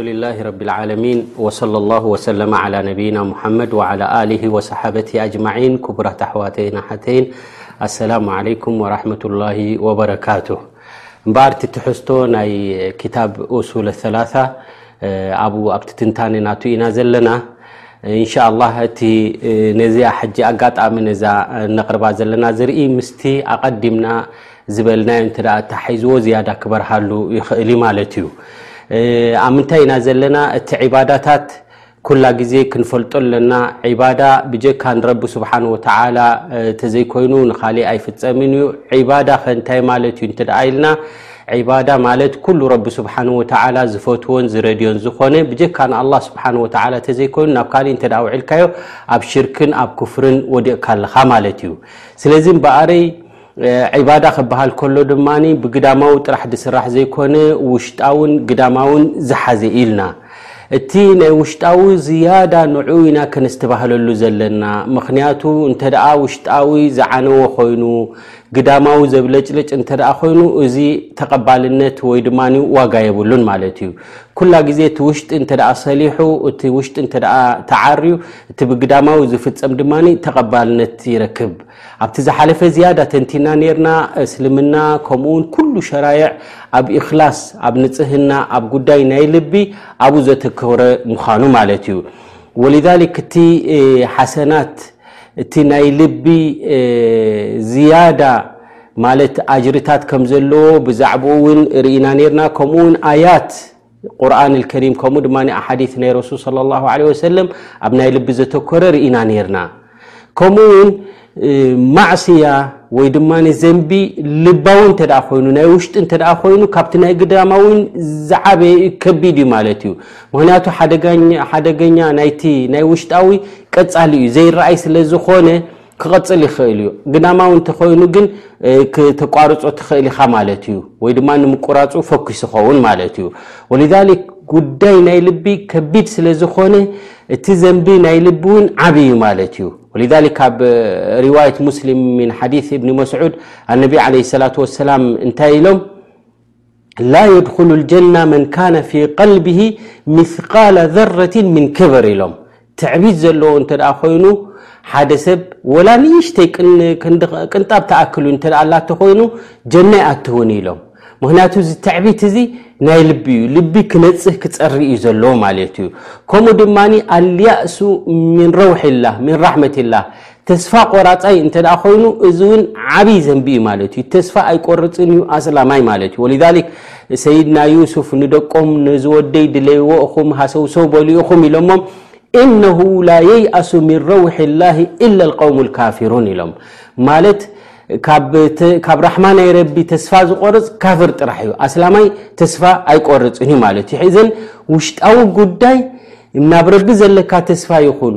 ኣልሓምዱሊላሂ ረቢል ዓለሚን ወሰለላሁ ወሰለመ ዓላ ነቢይና ሙሓመድ ወዓላ ኣሊሂ ወሰሓበቲሂ ኣጅማዒን ኩቡራት ኣሕዋተይን ኣሓተይን ኣሰላሙ ዓለይኩም ወራሕመቱላሂ ወበረካቱህ እምበኣር እቲ ትሕዝቶ ናይ ክታብ ኡሱል ሰላሳ ኣብኡ ኣብቲ ትንታነ ናቱ ኢና ዘለና እንሻ ኣላህ እቲ ነዚኣ ሕጂ ኣጋጣሚ ነዛ ነቕርባ ዘለና ዝርኢ ምስቲ ኣቐዲምና ዝበልናዮ እንተ ኣተሓሒዝዎ ዝያዳ ክበርሃሉ ይኽእል እዩ ማለት እዩ ኣብ ምንታይ ኢና ዘለና እቲ ዒባዳታት ኩላ ግዜ ክንፈልጦ ኣለና ዒባዳ ብጀካ ንረቢ ስብሓን ወተላ እተዘይኮይኑ ንካሊእ ኣይፍፀምን እዩ ዒባዳ ከ እንታይ ማለት እዩ እንተ ኢልና ዒባዳ ማለት ኩሉ ረቢ ስብሓን ወተላ ዝፈትዎን ዝረድዮን ዝኾነ ብጀካ ንኣላ ስብሓን ወተላ እተዘይኮይኑ ናብ ካሊእ እንተ ውዒልካዮ ኣብ ሽርክን ኣብ ክፍርን ወዲቕካ ኣለኻ ማለት እዩ ስለዚ በኣረይ ዒባዳ ክበሃል ከሎ ድማ ብግዳማዊ ጥራሕ ዝስራሕ ዘይኮነ ውሽጣውን ግዳማውን ዝሓዘ እዩ ኢልና እቲ ናይ ውሽጣዊ ዝያዳ ንዑ ኢና ከነስትባህለሉ ዘለና ምክንያቱ እንተ ውሽጣዊ ዝዓነወ ኮይኑ ግዳማዊ ዘብለጭልጭ እንተ ኮይኑ እዚ ተቐባልነት ወይ ድማ ዋጋ የብሉን ማለት እዩ ኩላ ግዜ እቲ ውሽጢ እንተ ሰሊሑ እቲ ውሽጢ እንተ ተዓርዩ እቲ ብግዳማዊ ዝፍፀም ድማ ተቐባልነት ይረክብ ኣብቲ ዝሓለፈ ዝያዳ ተንቲና ነርና እስልምና ከምኡውን ኩሉ ሸራይዕ ኣብ እክላስ ኣብ ንጽህና ኣብ ጉዳይ ናይ ልቢ ኣብኡ ዘተኮረ ምዃኑ ማለት እዩ ወልዛሊክ እቲ ሓሰናት እቲ ናይ ልቢ ዝያዳ ማለት ኣጅርታት ከም ዘለዎ ብዛዕባኡ እውን ርኢና ነርና ከምኡውን ኣያት ቁርን ልከሪም ከምኡ ድማ ኣሓዲት ናይ ረሱል صለ ላ ለ ወሰለም ኣብ ናይ ልቢ ዘተኮረ ርኢና ነርና ከምኡ ውን ማዕስያ ወይ ድማ ዘንቢ ልባዊ እተ ኮይኑ ናይ ውሽጢ እተ ኮይኑ ካብቲ ናይ ግዳማ ውን ዝዓበ ከቢድ እዩ ማለት እዩ ምክንያቱ ሓደገኛ ናይቲ ናይ ውሽጣዊ ቀፃሊ እዩ ዘይረኣይ ስለ ዝኾነ ክቐጽል ይኽእል እዩ። ግዳማዊ እንተኾይኑ ግን ክተቋርጾ ትኽእል ኢኻ ማለት እዩ፣ ወይ ድማ ንምቁራጹ ፈኲስ ይኸውን ማለት እዩ። ወሊዛሊክ ጉዳይ ናይ ልቢ ከቢድ ስለ ዝኾነ እቲ ዘንቢ ናይ ልቢ እውን ዓብይ እዩ ማለት እዩ። ወሊዛሊክ ካብ ሪዋየት ሙስሊም ሚን ሓዲስ እብኒ መስዑድ ኣነቢ ዓለይሂ ሰላቱ ወሰላም እንታይ ኢሎም ላ የድኹሉ ልጀና መን ካነ ፊ ቀልብሂ ሚስቃለ ዘረትን ምን ክብር ኢሎም ትዕቢት ዘለዎ እንተ ኮይኑ ሓደ ሰብ ወላ ንእሽተይ ቅንጣብ ተኣክሉ እተ ኣላቶ ኮይኑ ጀና ኣይኣትውን ኢሎም ምክንያቱ እዚ ትዕቢት እዚ ናይ ልቢ እዩ ልቢ ክነፅህ ክፀሪ እዩ ዘለዎ ማለት እዩ ከምኡ ድማ ኣልያእሱ ምን ረውሒ ላ ምን ራሕመት ላ ተስፋ ቆራፃይ እንተ ኮይኑ እዚ እውን ዓብይ ዘንቢ እዩ ማለት እዩ ተስፋ ኣይቆርፅን እዩ ኣስላማይ ማለት እዩ ወሊዛሊክ ሰይድና ዩሱፍ ንደቆም ንዝወደይ ድለይዎ እኹም ሃሰውሰው በሉ ኢኹም ኢሎሞም እነሁ ላ የይኣሱ ምን ረውሒ ላህ ኢላ ልቀውሙ ልካፊሩን ኢሎም ማለት ካብ ራሕማ ናይ ረቢ ተስፋ ዝቆርፅ ካፍር ጥራሕ እዩ ኣስላማይ ተስፋ ኣይቆርፅን እዩ ማለት እዩ እዘን ውሽጣዊ ጉዳይ ናብ ረቢ ዘለካ ተስፋ ይኹን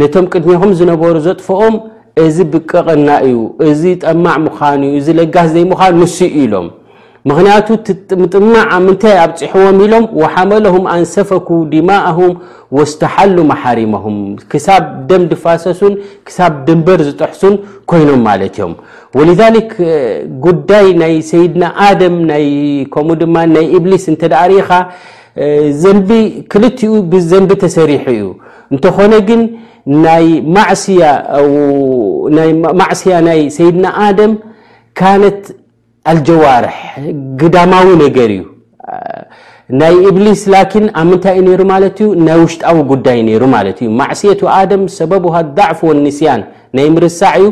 ነቶም ቅድሜኹም ዝነበሩ ዘጥፍኦም እዚ ብቅቕና እዩ፣ እዚ ጠማዕ ምዃኑ እዩ፣ እዚ ለጋስ ዘይምዃኑ ንሱ እዩ ኢሎም። ምኽንያቱ ምጥማዕ ኣብ ምንታይ ኣብፅሕዎም ኢሎም ወሓመለሁም ኣንሰፈኩ ዲማእሁም ወስተሓሉ መሓሪመሁም ክሳብ ደም ድፋሰሱን ክሳብ ድንበር ዝጠሕሱን ኮይኖም ማለት እዮም። ወሊዛሊክ ጉዳይ ናይ ሰይድና ኣደም ናይ ከምኡ ድማ ናይ ኢብሊስ እንተደኣ ርኢኻ ዘንቢ ክልቲኡ ብዘንቢ ተሰሪሑ እዩ። እንተኾነ ግን ናይ ማዕስያ ናይ ሰይድና ኣደም ካነት ኣልጀዋርሕ ግዳማዊ ነገር እዩ ናይ እብሊስ ላኪን ኣብ ምንታይ እዩ ነይሩ ማለት እዩ ናይ ውሽጣዊ ጉዳይ ነይሩ ማለት እዩ ማዕስየቱ ኣደም ሰበቡሃ ዳዕፍ ወንስያን ናይ ምርሳዕ እዩ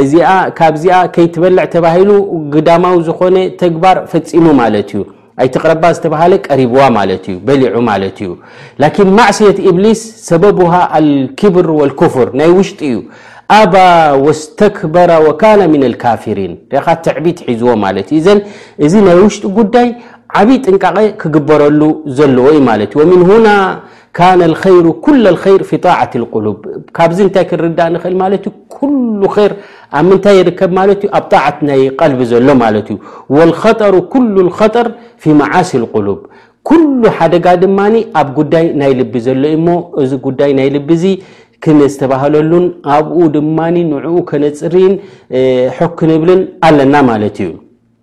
እዚኣ ካብዚኣ ከይትበልዕ ተባሂሉ ግዳማዊ ዝኾነ ተግባር ፈፂሙ ማለት እዩ ኣይትቅረባ ዝተባሃለ ቀሪብዋ ማለት እዩ በሊዑ ማለት እዩ ላኪን ማዕስየት እብሊስ ሰበቡሃ ኣልክብር ወልኩፍር ናይ ውሽጢ እዩ ኣባ ወስተክበራ ወካነ ምን ልካፊሪን ሪኻ ትዕቢት ሒዝዎ ማለት እዩ ዘን እዚ ናይ ውሽጢ ጉዳይ ዓብይ ጥንቃቐ ክግበረሉ ዘለዎ እዩ ማለት እዩ ወምን ሁና ካነ ልከይሩ ኩለ ልከይር ፊ ጣዓት ልቁሉብ ካብዚ እንታይ ክንርዳእ ንኽእል ማለት እዩ ኩሉ ር ኣብ ምንታይ ይርከብ ማለት እዩ ኣብ ጣዓት ናይ ቀልቢ ዘሎ ማለት እዩ ወልኸጠሩ ኩሉ ልኸጠር ፊ መዓሲ ልቁሉብ ኩሉ ሓደጋ ድማ ኣብ ጉዳይ ናይ ልቢ ዘሎ እዩ እሞ እዚ ጉዳይ ናይ ልቢ እዚ ክነዝተባህለሉን ኣብኡ ድማ ንዕኡ ከነፅሪን ሕክ ንብልን ኣለና ማለት እዩ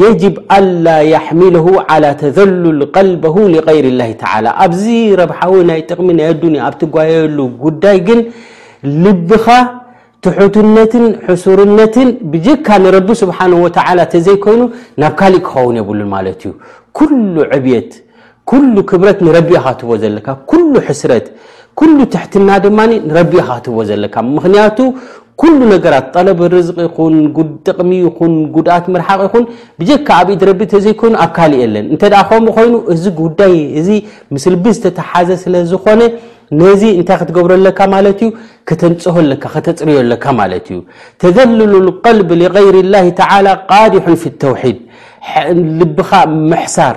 የጅብ ኣላ የሕሚለሁ ዓላ ተዘሉል ቀልበሁ ሊገይሪ ላሂ ተዓላ ኣብዚ ረብሓዊ ናይ ጥቕሚ ናይ ኣዱንያ ኣብ ትጓየየሉ ጉዳይ ግን ልብኻ ትሑትነትን ሕሱርነትን ብጀካ ንረቢ ስብሓን ወተዓላ ተዘይኮይኑ ናብ ካሊእ ክኸውን የብሉን ማለት እዩ ኩሉ ዕብየት ኩሉ ክብረት ንረቢ ኢኻ ትህቦ ዘለካ ኩሉ ሕስረት ኩሉ ትሕትና ድማ ንረቢ ኢኻ ትህቦ ዘለካ ምክንያቱ ኩሉ ነገራት ጠለብ ርዝቂ ይኹን ጥቕሚ ይኹን ጉድኣት ምርሓቕ ይኹን ብጀካ ኣብ ኢድ ረቢ ተዘይኮይኑ ኣብ ካልእ የለን እንተ ከምኡ ኮይኑ እዚ ጉዳይ እዚ ምስ ልቢ ዝተተሓዘ ስለ ዝኾነ ነዚ እንታይ ክትገብሮ ኣለካ ማለት እዩ ከተንፅሆ ኣለካ ከተፅርዮ ኣለካ ማለት እዩ ተዘልሉ ልቀልቢ ሊغይር ላህ ተላ ቃዲሑን ፊ ተውሒድ ልብኻ ምሕሳር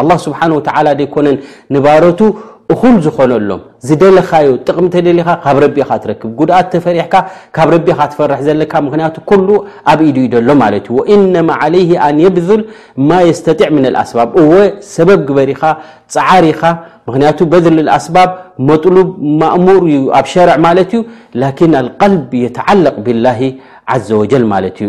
ኣላህ ስብሓን ወተዓላ ደይኮነን ንባረቱ እኹል ዝኾነሎም ዝደለኻዮ ጥቕሚ ተደሊኻ ካብ ረቢ ኢኻ ትረክብ ጉድኣት ተፈሪሕካ ካብ ረቢ ኢኻ ትፈርሕ ዘለካ ምክንያቱ ኩሉ ኣብ ኢዱ ዩ ደሎ ማለት እዩ ወኢነማ ዓለይህ ኣን የብዙል ማ የስተጢዕ ምን ኣልኣስባብ እወ ሰበብ ግበር ኢኻ ፀዓር ኢኻ ምክንያቱ በድል ኣስባብ መጥሉብ ማእሙር እዩ ኣብ ሸርዕ ማለት እዩ ላኪን ኣልቀልብ የተዓለቅ ብላሂ ዘ ወጀል ማለት እዩ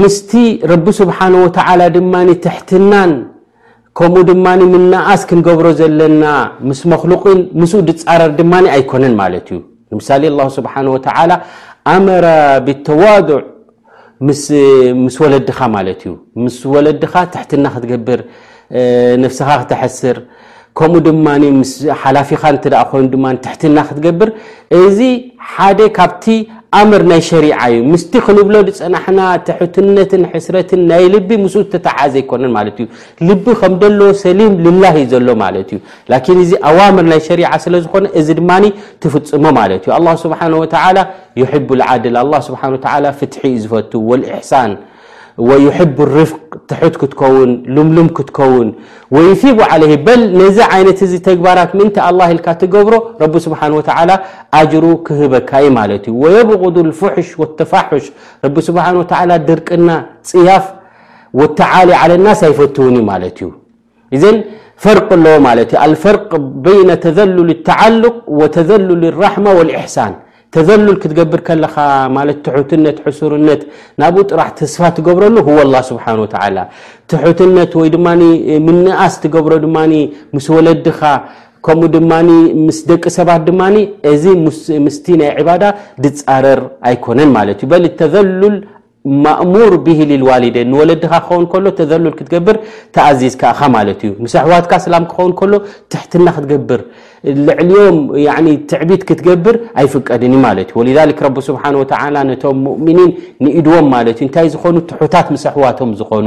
ምስቲ ረቢ ስብሓነሁ ወተዓላ ድማ ትሕትናን ከምኡ ድማ ምንእኣስ ክንገብሮ ዘለና ምስ መክሉቂን ምስኡ ዝፃረር ድማ ኣይኮነን ማለት እዩ ንምሳሌ ኣላሁ ስብሓነሁ ወተዓላ ኣመረ ብተዋዱዕ ምስ ወለድኻ ማለት እዩ ምስ ወለድኻ ትሕትና ክትገብር ነፍስኻ ክተሕስር ከምኡ ድማ ምስ ሓላፊኻ እንተ ኮይኑ ድማ ትሕትና ክትገብር እዚ ሓደ ካብቲ ኣምር ናይ ሸሪዓ እዩ ምስቲ ክንብሎ ዝፀናሕና ትሕትነትን ሕስረትን ናይ ልቢ ምስ ዝተተሓዘ ኣይኮነን ማለት እዩ ልቢ ከም ደለዎ ሰሊም ልላህ እዩ ዘሎ ማለት እዩ ላኪን እዚ ኣዋምር ናይ ሸሪዓ ስለ ዝኾነ እዚ ድማ ትፍፅሞ ማለት እዩ ኣላ ስብሓን ወተላ ዩሕቡ ልዓድል ኣላ ስብሓን ወተላ ፍትሒ እዩ ዝፈቱ ወልእሕሳን ወዩሕቡ ርፍቅ ትሑት ክትከውን ልምሉም ክትከውን ወዩሲቡ ዓለይህ በል ነዚ ዓይነት እዚ ተግባራት ምእንቲ ኣላ ኢልካ ትገብሮ ረቢ ስብሓን ወተዓላ ኣጅሩ ክህበካ ዩ ማለት እዩ ወየብቕዱ ልፍሑሽ ወተፋሑሽ ረቢ ስብሓን ወተዓላ ድርቅና ፅያፍ ወተዓሊ ዓለናስ ኣይፈትውን እዩ ማለት እዩ እዘን ፈርቅ ኣለዎ ማለት እዩ ኣልፈርቅ በይነ ተዘሉል ተዓሉቅ ወተዘሉል ራሕማ ወልእሕሳን ተዘሉል ክትገብር ከለኻ ማለት ትሑትነት ሕሱርነት ናብኡ ጥራሕ ተስፋ ትገብረሉ ህወ ላ ስብሓን ወተዓላ ትሑትነት ወይ ድማ ምንኣስ ትገብሮ ድማ ምስ ወለድኻ ከምኡ ድማ ምስ ደቂ ሰባት ድማ እዚ ምስቲ ናይ ዕባዳ ድፃረር ኣይኮነን ማለት እዩ በል ተዘሉል ማእሙር ቢሂ ሊልዋሊደይን ንወለድኻ ክኸውን ከሎ ተዘሉል ክትገብር ተኣዚዝካ እኻ ማለት እዩ። ምስ ኣሕዋትካ ስላም ክኸውን ከሎ ትሕትና ክትገብር ልዕሊኦም ትዕቢት ክትገብር ኣይፍቀድን እዩ ማለት እዩ። ወሊዛሊክ ረቢ ስብሓን ወተዓላ ነቶም ሙእሚኒን ንኢድዎም ማለት እዩ እንታይ ዝኾኑ ትሑታት ምስ ኣሕዋቶም ዝኾኑ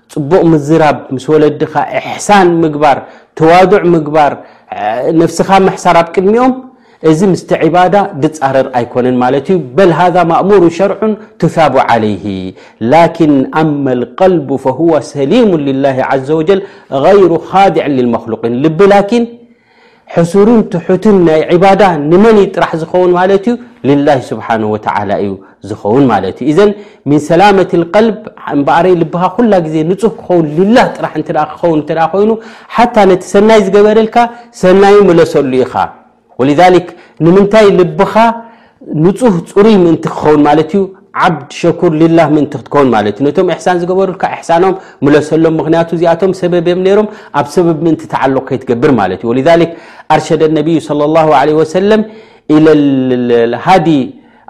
ጽቡቕ ምዝራብ፣ ምስ ወለድኻ ኢሕሳን ምግባር፣ ተዋዱዕ ምግባር፣ ነፍስኻ ምሕሳር ኣብ ቅድሚኦም፣ እዚ ምስቲ ዒባዳ ድጻረር ኣይኮነን ማለት እዩ። በል ሃዛ ማእሙሩ ሸርዑን ቱሳቡ ዓለይሂ። ላኪን ኣመል ቀልቡ ፈሁወ ሰሊሙን ሊላሂ ዓዘወጀል ገይሩ ኻዲዕን ሊልመኽሉቂን። ልቢ ላኪን ሕሱርን ትሑትን ናይ ዒባዳ ንመን እዩ ጥራሕ ዝኸውን ማለት እዩ ልላህ ስብሓን ወተዓላ እዩ ዝኸውን ማለት እዩ እዘን ምን ሰላመት ልቀልብ እምበኣረይ ልብኻ ኩላ ግዜ ንፁህ ክኸውን ልላህ ጥራሕ እተ ክኸውን እተ ኮይኑ ሓታ ነቲ ሰናይ ዝገበረልካ ሰናይ መለሰሉ ኢኻ ወልሊክ ንምንታይ ልብኻ ንጹህ ጽሩይ ምእንቲ ክኸውን ማለት እዩ ዓብድ ሸኩር ሊላህ ምእንቲ ክትከውን ማለት እዩ ነቶም እሕሳን ዝገበሩልካ እሕሳኖም ምለሰሎም ምክንያቱ እዚኣቶም ሰበብ እዮም ነይሮም ኣብ ሰበብ ምእንቲ ተዓልቕ ከይትገብር ማለት እዩ ወሊዛሊክ ኣርሸደ ነቢዩ صለ ላሁ ለ ወሰለም ኢለልሃዲ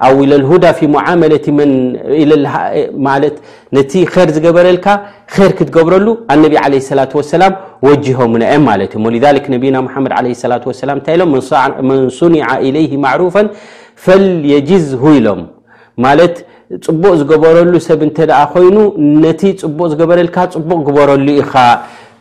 ኣው ኢለልሁዳ ፊ ሙዓመለት መን ማለት ነቲ ር ዝገበረልካ ር ክትገብረሉ ኣነቢ ለ ሰላት ወሰላም ወጅሆምና እዮም ማለት እዩሞ ذ ነብና ሓመድ ለ ሰላት ወሰላም እንታይ ኢሎም መን ሱኒዓ ኢለይ ማዕሩፈ ፈልየጅዝሁ ኢሎም ማለት ፅቡቕ ዝገበረሉ ሰብ እንተ ኮይኑ ነቲ ፅቡቕ ዝገበረልካ ፅቡቕ ግበረሉ ኢኻ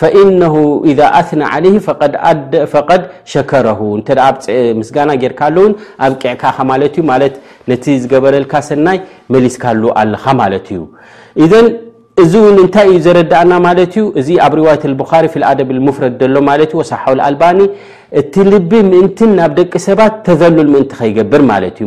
ፈኢነሁ ኢዛ ኣስና ዓለይሂ ፈቀድ ሸከረሁ እንተ ምስጋና ጌርካሉ ውን ኣብቂዕካኻ ማለት እዩ ማለት ነቲ ዝገበረልካ ሰናይ መሊስካሉ ኣለኻ ማለት እዩ ኢዘን እዚ እውን እንታይ እዩ ዘረዳእና ማለት እዩ እዚ ኣብ ርዋት ልቡኻሪ ፊ ኣደብ ልሙፍረድ ዘሎ ማለት እዩ ወሳሓው ኣልባኒ እቲ ልቢ ምእንትን ናብ ደቂ ሰባት ተዘሉል ምእንቲ ከይገብር ማለት እዩ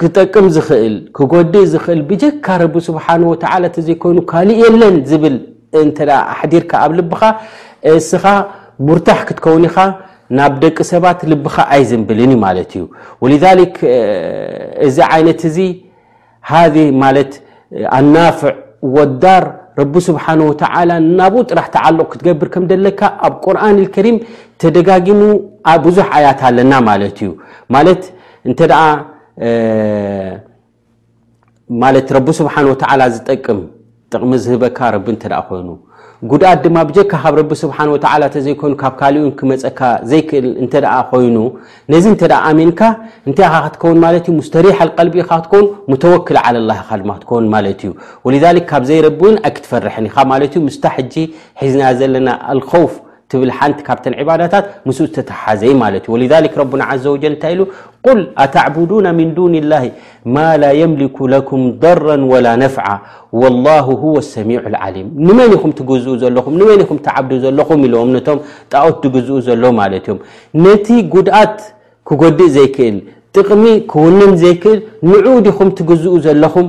ክጠቅም ዝኽእል ክጎድእ ዝኽእል ብጀካ ረቢ ስብሓን ወተላ እተዘይኮይኑ ካልእ የለን ዝብል እንተ ኣሕዲርካ ኣብ ልብኻ እስኻ ሙርታሕ ክትከውን ኢኻ ናብ ደቂ ሰባት ልብኻ ኣይዝንብልን ማለት እዩ ወልሊክ እዚ ዓይነት እዚ ሃዲ ማለት ኣናፍዕ ወዳር ረቢ ስብሓን ወተዓላ ናብኡ ጥራሕ ተዓልቕ ክትገብር ከም ደለካ ኣብ ቁርን ልከሪም ተደጋጊሙ ብዙሕ ኣያት ኣለና ማለት እዩ ማለት እንተ ማለት ረቢ ስብሓን ወተዓላ ዝጠቅም ጥቕሚ ዝህበካ ረቢ እንተ ኮይኑ ጉድኣት ድማ ብጀካ ካብ ረቢ ስብሓን ወተዓላ እተዘይኮይኑ ካብ ካልኡን ክመፀካ ዘይክእል እንተ ኮይኑ ነዚ እንተ ኣሚንካ እንታይ ኢኻ ክትከውን ማለት እዩ ሙስተሪሕ ኣልቀልቢ ኢኻ ክትከውን ሙተወክል ዓለላ ኢኻ ድማ ክትከውን ማለት እዩ ወሊዛሊክ ካብ ዘይረቢ እውን ኣይክትፈርሕን ኢኻ ማለት እዩ ምስታ ሕጂ ሒዝናያ ዘለና ኣልኸውፍ ትብል ሓንቲ ካብተን ዕባዳታት ምስ ዝተተሓዘ ማለት እዩ ወልሊክ ረቡና ዘ ወጀል እንታይ ኢሉ ቁል ኣተዕቡዱና ምን ዱን ላ ማ ላ የምልኩ ለኩም ضራ ወላ ነፍዓ ወላሁ ሁወ ሰሚዑ ዓሊም ንመን ኢኹም ትግዝኡ ዘለኹም ንመን ኢኹም ተዓብዱ ዘለኹም ኢለዎም ነቶም ጣኦት ትግዝኡ ዘሎ ማለት እዮም ነቲ ጉድኣት ክጎድእ ዘይክእል ጥቕሚ ክውንን ዘይክእል ንዑ ዲኹም ትግዝኡ ዘለኹም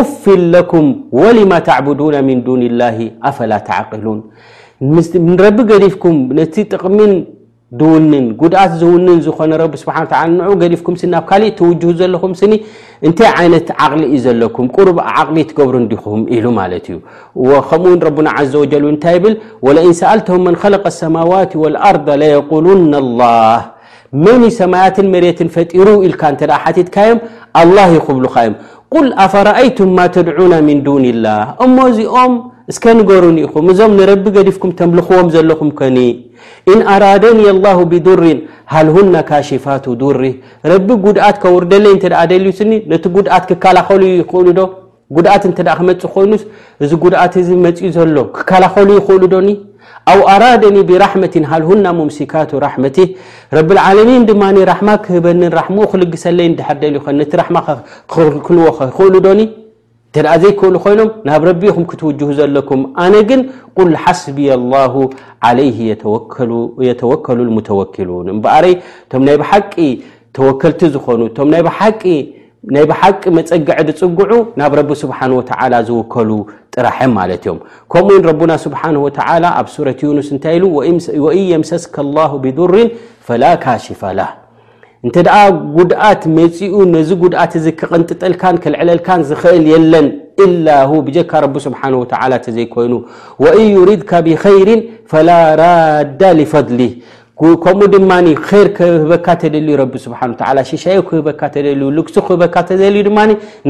ኡፍ ለኩም ወሊማ ተዕቡዱና ምን ዱን ላሂ ኣፈላ ተዕቅሉን ንረቢ ገዲፍኩም ነቲ ጥቕሚን ድውንን ጉድኣት ዝውንን ዝኾነ ረቢ ስብሓ ንዑ ገዲፍኩም ስኒ ኣብ ካሊእ ትውጅሁ ዘለኹም ስኒ እንታይ ዓይነት ዓቕሊ እዩ ዘለኩም ቁሩብ ዓቕሊ ትገብሩ እንዲኹም ኢሉ ማለት እዩ ከምኡ ውን ረቡና ዘ ወጀል እንታይ ይብል ወለኢን ሰኣልቶም መን ኸለቀ ሰማዋት ወልኣርض ለየቁሉና ላህ መን እዩ ሰማያትን መሬትን ፈጢሩ ኢልካ እንተ ሓቲትካዮም ኣላህ እዩ ክብሉኻ እዮም ቁል ኣፈረኣይቱም ማ ተድዑና ምን ዱን ላህ እሞ እዚኦም እስከ ንገሩን ኢኹም እዞም ንረቢ ገዲፍኩም ተምልኽዎም ዘለኹም ከኒ እን ኣራደኒ ኣላሁ ብዱርን ሃልሁና ካሽፋቱ ዱር ረቢ ጉድኣት ከውርደለይ እንተ ደልዩስኒ ነቲ ጉድኣት ክከላኸሉ ይኽእሉ ዶ ጉድኣት እንተ ክመፅእ ኮይኑስ እዚ ጉድኣት እዚ መፅኡ ዘሎ ክከላኸሉ ይኽእሉ ዶኒ ኣው ኣራደኒ ብራሕመትን ሃልሁና ሙምሲካቱ ራሕመቲ ረብልዓለሚን ድማ ራሕማ ክህበንን ራሕምኡ ክልግሰለይ እንድሕር ደልዩ ኸ ነቲ ራሕማ ክኽልክልዎ ኸ ይኽእሉ ዶኒ እንተ ዘይክእሉ ኮይኖም ናብ ረቢ ኹም ክትውጅሁ ዘለኩም ኣነ ግን ቁል ሓስቢ ኣላሁ ዓለይህ የተወከሉ ልሙተወኪሉን እምበኣረይ እቶም ናይ ብሓቂ ተወከልቲ ዝኾኑ እቶም ናይ ብሓቂ ናይ ብሓቂ መፀግዒ ዝፅግዑ ናብ ረቢ ስብሓን ወተዓላ ዝውከሉ ጥራሕ እዮም ማለት እዮም ከምኡ ውን ረቡና ስብሓን ወተዓላ ኣብ ሱረት ዩኑስ እንታይ ኢሉ ወኢ የምሰስከ ላሁ ብዱሪን ፈላ ካሽፈላ እንተ ደኣ ጉድኣት መፂኡ ነዚ ጉድኣት እዚ ክቕንጥጠልካን ክልዕለልካን ዝኽእል የለን ኢላ ሁ ብጀካ ረቢ ስብሓን ወተዓላ ተዘይኮይኑ ወእን ዩሪድካ ብኸይሪን ፈላ ራዳ ሊፈድሊ ከምኡ ድማ ር ክህበካ ተደልዩ ረቢ ስብሓ ላ ሽሻዮ ክህበካ ተደልዩ ልግሲ ክህበካ ተደልዩ ድማ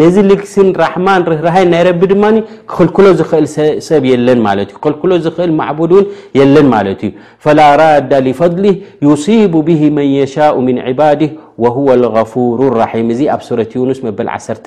ነዚ ልግሲን ራሕማን ርህራሃይን ናይ ረቢ ድማ ክክልክሎ ዝኽእል ሰብ የለን ማለት እዩ ክክልክሎ ዝኽእል ማዕቡድ እውን የለን ማለት እዩ ፈላ ራዳ ሊፈضሊ ዩሲቡ ብሂ መን የሻኡ ምን ዕባድ ወሁወ غፉሩ ራሒም እዚ ኣብ ሱረት ዩኑስ መበል ዓሰርተ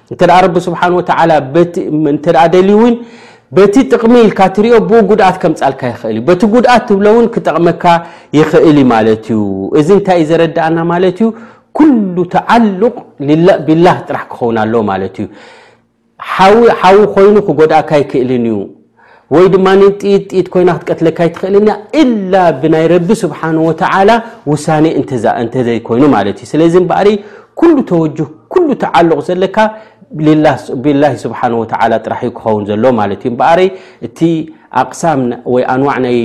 እንተ ረቢ ስብሓን ወተዓላ እንተ ደልዩ እውን በቲ ጥቕሚ ኢልካ ትሪኦ ብኡ ጉድኣት ከምፃልካ ይኽእል እዩ በቲ ጉድኣት ትብሎ እውን ክጠቕመካ ይኽእል እዩ ማለት እዩ እዚ እንታይ እዩ ዘረዳእና ማለት እዩ ኩሉ ተዓሉቕ ቢላህ ጥራሕ ክኸውን ኣለዎ ማለት እዩ ሓዊ ኮይኑ ክጎድኣካ ይክእልን እዩ ወይ ድማ ጥይት ጥይት ኮይና ክትቀትለካ ኣይትኽእልን እያ ኢላ ብናይ ረቢ ስብሓን ወተዓላ ውሳኔ እንተዘይኮይኑ ማለት እዩ ስለዚ እምበኣሪ ኩሉ ተወጅህ ኩሉ ተዓልቕ ዘለካ ብላ ስብሓን ወተዓላ ጥራሕ እዩ ክኸውን ዘሎ ማለት እዩ እምበኣሪ እቲ ኣቕሳም ወይ ኣንዋዕ ናይ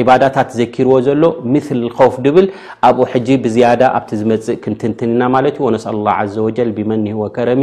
ዕባዳታት ዘኪርዎ ዘሎ ምል ከውፍ ድብል ኣብኡ ሕጂ ብዝያዳ ኣብቲ ዝመፅእ ክንትንትን ኢና ማለት እዩ ወነስኣላ ዘ ወጀል ብመኒ ወከረሚ